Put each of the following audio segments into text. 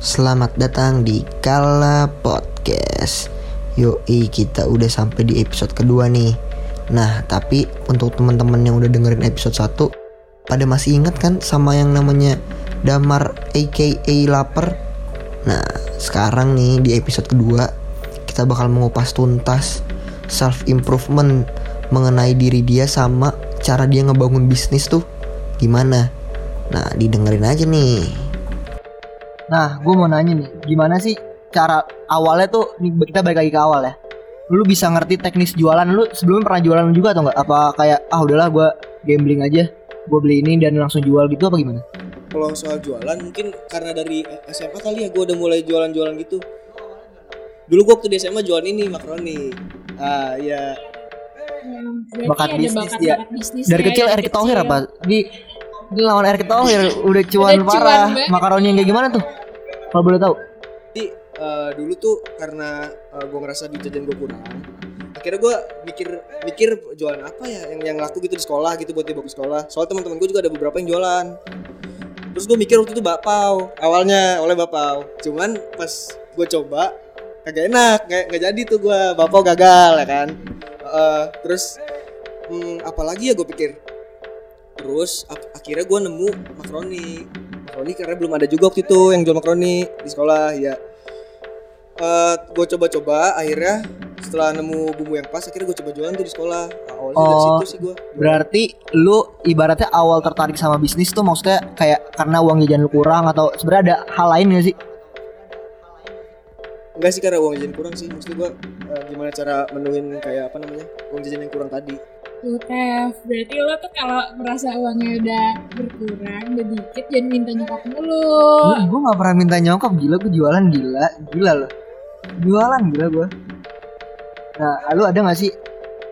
Selamat datang di Kala Podcast. Yoi, kita udah sampai di episode kedua nih. Nah, tapi untuk teman-teman yang udah dengerin episode 1 pada masih ingat kan sama yang namanya Damar aka Lapar? Nah, sekarang nih di episode kedua kita bakal mengupas tuntas self improvement mengenai diri dia sama cara dia ngebangun bisnis tuh gimana. Nah, didengerin aja nih. Nah, gue mau nanya nih, gimana sih cara awalnya tuh nih, kita balik lagi ke awal ya. Lu bisa ngerti teknis jualan lu sebelumnya pernah jualan juga atau enggak? Apa kayak ah udahlah gue gambling aja, gue beli ini dan langsung jual gitu apa gimana? Kalau soal jualan mungkin karena dari SMA kali ya gue udah mulai jualan-jualan gitu. Dulu gue waktu di SMA jualan ini makaroni. Ah ya Berarti Bakat ada bisnis bakat, dia. bakat bisnis Dari ya, kecil Erick Thohir apa? Di, di lawan Erick Thohir udah cuan Udah cuan parah. banget. Makaroni yang kayak gimana tuh? Kalau boleh tahu. Jadi eh, dulu tuh karena gue ngerasa di jajan gue kurang, akhirnya gue mikir mikir jualan apa ya yang yang laku gitu di sekolah gitu buat dibawa ke sekolah. Soal teman-teman gue juga ada beberapa yang jualan. Terus gue mikir waktu itu bakpao awalnya oleh bakpao. Cuman pas gue coba kagak enak, nggak nggak jadi tuh gue bakpao gagal ya kan. Eh, terus hmm, apalagi ya gue pikir. Terus ak- akhirnya gue nemu makaroni makaroni karena belum ada juga waktu itu yang jual makaroni di sekolah ya Eh gue coba-coba akhirnya setelah nemu bumbu yang pas akhirnya gue coba jualan tuh di sekolah. Awalnya dari Oh, situ sih gue Berarti lu ibaratnya awal tertarik sama bisnis tuh maksudnya kayak karena uang jajan lu kurang atau sebenarnya ada hal lain gak sih? enggak sih karena uang jajan kurang sih. Maksud gue eh, gimana cara menuhin kayak apa namanya uang jajan yang kurang tadi Tuh, Tev. Berarti lo tuh kalau merasa uangnya udah berkurang, udah dikit, jangan minta nyokap mulu. Gue gak pernah minta nyokap gila gue jualan gila gila loh jualan gila gue. Nah lu ada gak sih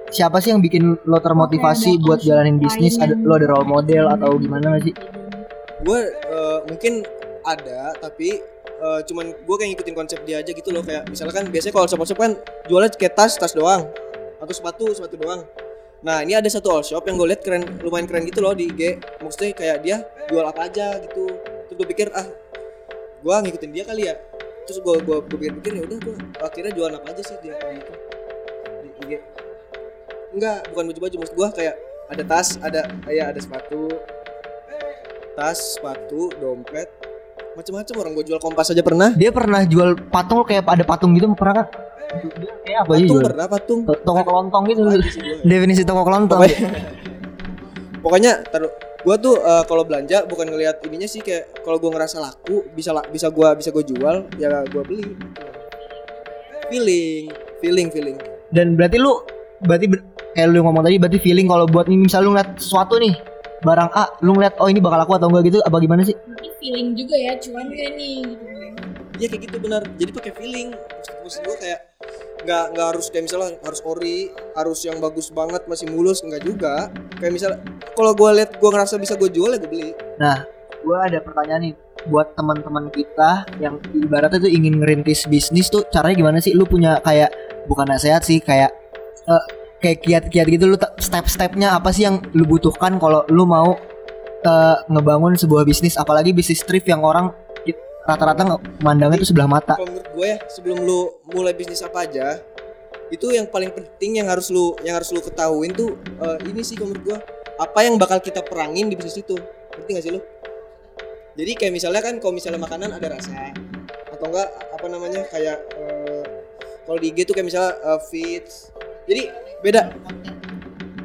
siapa sih yang bikin lo termotivasi Oke, ada buat jalanin bisnis? Ada lo ada role model atau gimana gak sih? gue eh, mungkin ada tapi eh, cuman gue kayak ngikutin konsep dia aja gitu loh kayak misalnya kan biasanya kalau shop-shop kan jualnya kayak tas tas doang atau sepatu sepatu doang nah ini ada satu all shop yang gue liat keren lumayan keren gitu loh di IG maksudnya kayak dia jual apa aja gitu. Terus gue pikir ah gue ngikutin dia kali ya. Terus gue gue pikir-pikir ya udah gue akhirnya jualan apa aja sih dia kayak gitu di IG enggak bukan baju-baju maksud gue kayak ada tas ada ya ada sepatu. Tas sepatu dompet macam-macam orang gue jual kompas aja pernah. Dia pernah jual patung kayak ada patung gitu pernah kan? Kayak apa aja patung pernah patung To- Toko kelontong gitu. Gua. Definisi toko kelontong. pokoknya pokoknya taruh gue tuh eh, kalau belanja bukan ngelihat ininya sih kayak kalau gue ngerasa laku bisa la- bisa gue bisa gue jual ya gue beli feeling feeling feeling Dan berarti lu berarti ber- kayak lu ngomong tadi berarti feeling kalau buat nih misal lu ngeliat sesuatu nih barang A lu ngeliat oh ini bakal laku atau enggak gitu apa gimana sih? Mungkin feeling juga ya, cuan gak nih gitu. Ya kayak gitu benar. Jadi pakai feeling. Maksud, gue kayak nggak nggak harus kayak misalnya harus ori harus yang bagus banget masih mulus nggak juga. Kayak misalnya kalau gue lihat gue ngerasa bisa gue jual ya gue beli. Nah, gua ada pertanyaan nih. Buat teman-teman kita yang ibaratnya tuh ingin ngerintis bisnis tuh caranya gimana sih? Lu punya kayak bukan nasihat sih kayak eh, kayak kiat-kiat gitu. Lu te- step-stepnya apa sih yang lu butuhkan kalau lu mau eh, ngebangun sebuah bisnis? Apalagi bisnis thrift yang orang rata-rata nge- mandangnya tuh sebelah mata. kalau menurut gue ya sebelum lu mulai bisnis apa aja itu yang paling penting yang harus lu yang harus lu ketahuin tuh eh, ini sih menurut gue. Apa yang bakal kita perangin di bisnis itu? Ngerti gak sih lu? Jadi kayak misalnya kan kalau misalnya makanan ada rasa atau enggak apa namanya kayak eh, kalau di IG tuh kayak misalnya feeds. Jadi beda.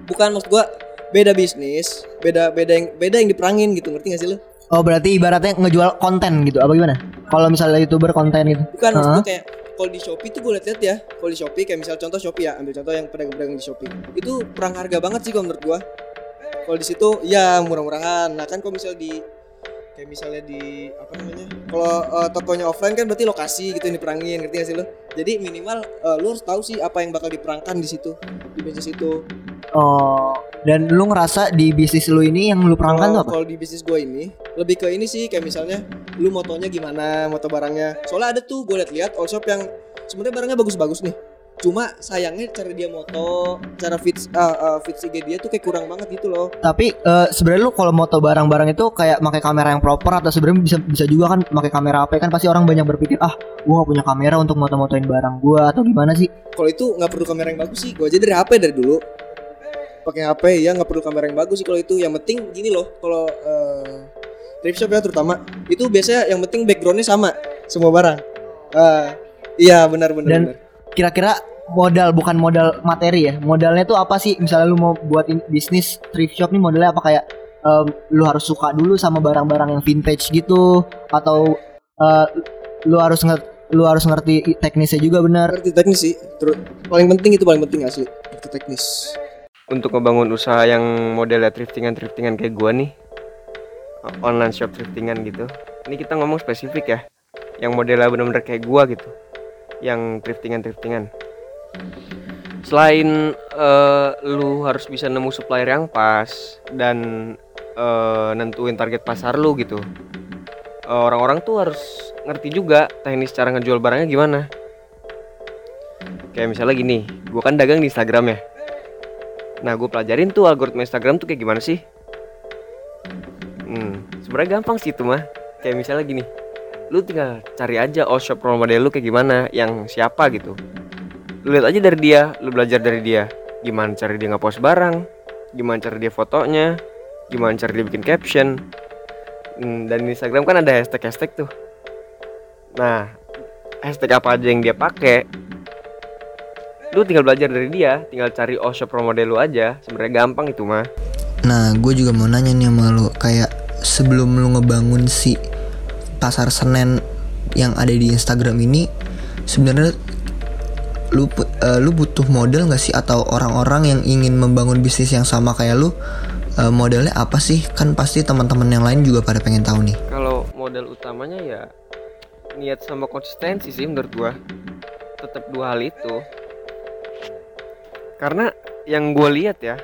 Bukan maksud gua beda bisnis beda beda yang beda yang diperangin gitu. Ngerti gak sih lu Oh, berarti ibaratnya ngejual konten gitu apa gimana? Kalau misalnya YouTuber konten gitu. Bukan maksud Hah? gue kayak kalau di Shopee tuh gue liat-liat ya kalau di Shopee kayak misal contoh Shopee ya ambil contoh yang pedagang-pedagang di Shopee itu perang harga banget sih kalau menurut gue kalau di situ ya murah-murahan nah kan kalau misal di kayak misalnya di apa namanya kalau eh, tokonya offline kan berarti lokasi gitu yang diperangin ngerti gak sih lo jadi minimal eh, lu harus tahu sih apa yang bakal diperangkan di situ di bisnis itu Oh, dan lu ngerasa di bisnis lu ini yang lu perangkan tuh kalau apa? kalau di bisnis gue ini lebih ke ini sih kayak misalnya lu motonya gimana moto barangnya. Soalnya ada tuh gue liat-liat all shop yang sebenarnya barangnya bagus-bagus nih. Cuma sayangnya cara dia moto cara fits uh, uh, fits IG dia tuh kayak kurang banget gitu loh. Tapi eh, sebenarnya lu kalau moto barang-barang itu kayak pakai kamera yang proper atau sebenarnya bisa bisa juga kan pakai kamera HP kan pasti orang banyak berpikir ah gua gak punya kamera untuk moto-motoin barang gua atau gimana sih? kalau itu nggak perlu kamera yang bagus sih gue aja dari HP dari dulu. Pakai HP ya nggak perlu kamera yang bagus sih kalau itu. Yang penting gini loh kalau uh, thrift shop ya terutama itu biasanya yang penting backgroundnya sama semua barang Ah, iya benar benar Dan-. Kira-kira modal bukan modal materi ya. Modalnya tuh apa sih? Misalnya lu mau buat bisnis thrift shop nih modalnya apa kayak em, lu harus suka dulu sama barang-barang yang vintage gitu atau eh, lu harus ngerti lu harus ngerti teknisnya juga benar. ngerti teknis sih terus paling penting itu paling penting asli ngerti teknis untuk ngebangun usaha yang modelnya thriftingan thriftingan kayak gua nih online shop thriftingan gitu. Ini kita ngomong spesifik ya. Yang modelnya bener-bener kayak gua gitu. Yang thriftingan thriftingan selain eh, lu harus bisa nemu supplier yang pas dan eh, nentuin target pasar lu gitu. Eh, orang-orang tuh harus ngerti juga teknis cara ngejual barangnya gimana. Kayak misalnya gini gua kan dagang di Instagram ya. Nah, gue pelajarin tuh algoritma Instagram tuh kayak gimana sih? Sebenarnya gampang sih itu mah. Kayak misalnya gini, lu tinggal cari aja all shop role model lu kayak gimana, yang siapa gitu. Lu lihat aja dari dia, lu belajar dari dia. Gimana cara dia nge-post barang, gimana cara dia fotonya, gimana cara dia bikin caption. Hmm, dan di Instagram kan ada hashtag-hashtag tuh. Nah, hashtag apa aja yang dia pakai, lu tinggal belajar dari dia tinggal cari all shop role model lu aja sebenarnya gampang itu mah Nah, gue juga mau nanya nih sama lu, kayak sebelum lu ngebangun si pasar Senen yang ada di Instagram ini, sebenarnya lu eh, lu butuh model nggak sih atau orang-orang yang ingin membangun bisnis yang sama kayak lu eh, modelnya apa sih? Kan pasti teman-teman yang lain juga pada pengen tahu nih. kalau modal utamanya ya niat sama konsistensi sih menurut gua tetap dua hal itu karena yang gue lihat ya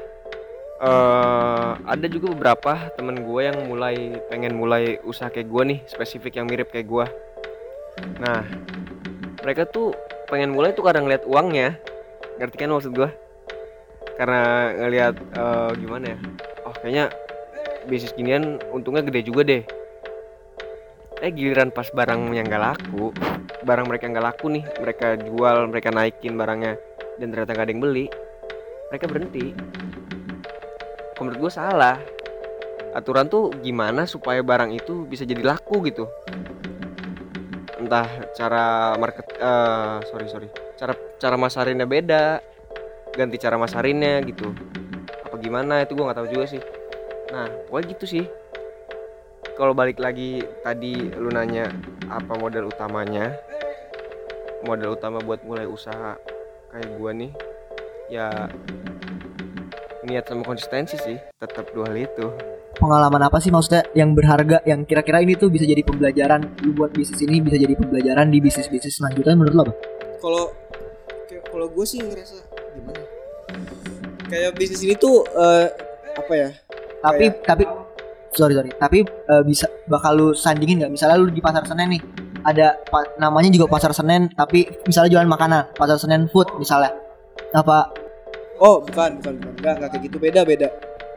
eh ada juga beberapa temen gue yang mulai pengen mulai usaha kayak gue nih spesifik yang mirip kayak gue nah mereka tuh pengen mulai tuh kadang ngeliat uangnya. Ngerti kan maksud gue karena ngelihat eh, gimana ya? Oh kayaknya bisnis ginian untungnya gede juga deh. Eh giliran pas barang yang gak laku barang mereka nggak laku nih mereka jual mereka naikin barangnya dan ternyata gak ada yang beli mereka berhenti menurut gue salah. Aturan tuh gimana supaya barang itu bisa jadi laku gitu? Entah cara market eh sorry sorry. Cara cara masarinnya beda ganti cara masarinnya gitu. Apa gimana? Itu gue nggak tahu juga sih. Nah pokoknya gitu sih. Kalau balik lagi tadi lu nanya apa modal utamanya. Modal utama buat mulai usaha kayak gua nih ya niat sama konsistensi sih tetap dua hal itu. Pengalaman apa sih maksudnya yang berharga yang kira-kira ini tuh bisa jadi pembelajaran? Lu buat bisnis ini bisa jadi pembelajaran di bisnis-bisnis selanjutnya menurut lo apa? kalau kayak- kalau gue sih ngerasa gimana? Kayak bisnis ini tuh eh, apa ya? Tapi tapi sorry sorry. Tapi eh, bisa bakal lu sandingin nggak? Misalnya lu di pasar Senen nih ada namanya juga pasar Senen tapi misalnya jualan makanan pasar Senen food misalnya. Apa oh bukan bukan bukan. Enggak enggak kayak gitu. Beda beda.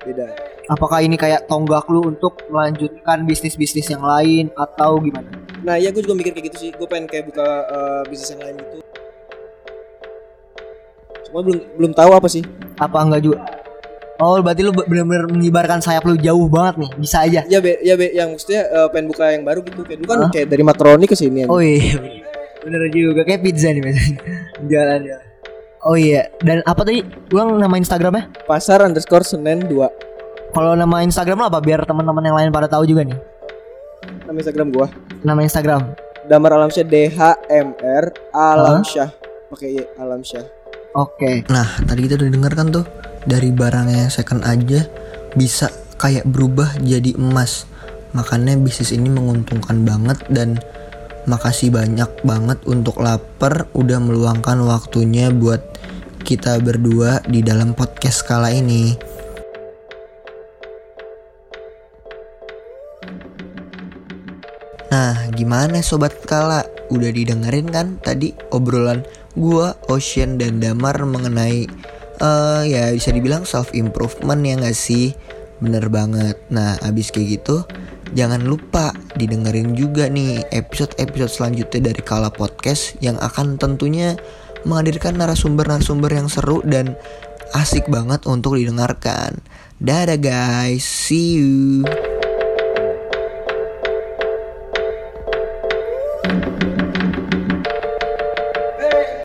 Beda. Apakah ini kayak tonggak lu untuk melanjutkan bisnis bisnis yang lain atau gimana? Nah iya gue juga mikir kayak gitu sih. Gue pengen kayak buka eh, bisnis yang lain gitu. Cuma belum belum tahu apa sih. Apa enggak juga? Oh berarti lu bener-bener mengibarkan sayap lu jauh banget nih. Bisa aja? Ya be. Ya be. Yang maksudnya eh, pengen buka yang baru gitu. Kayak dulu kan Hah? kayak dari makaroni ke sini oh iya bener juga. Kayak pizza nih biasanya jalan jalan oh iya dan apa tadi? Ulang nama instagramnya? Pasar underscore senen 2 kalau nama instagram lo apa? Biar teman-teman yang lain pada tahu juga nih. Nama instagram gua. Nama instagram. Damar alamsyah D H M R alamsyah. Pakai Y alamsyah. Oke. Nah, tadi kita udah denger kan tuh dari barang yang second aja bisa kayak berubah jadi emas. Makanya bisnis ini menguntungkan banget dan makasih banyak banget untuk lapar udah meluangkan waktunya buat kita berdua di dalam podcast kala ini. Nah, gimana sobat kala? Udah didengerin kan tadi obrolan gua Ocean dan Damar mengenai eh ya bisa dibilang self improvement ya gak sih? Bener banget. Nah, abis kayak gitu, jangan lupa didengerin juga nih episode-episode selanjutnya dari Kala Podcast yang akan tentunya menghadirkan narasumber-narasumber yang seru dan asik banget untuk didengarkan. Dadah guys, see you.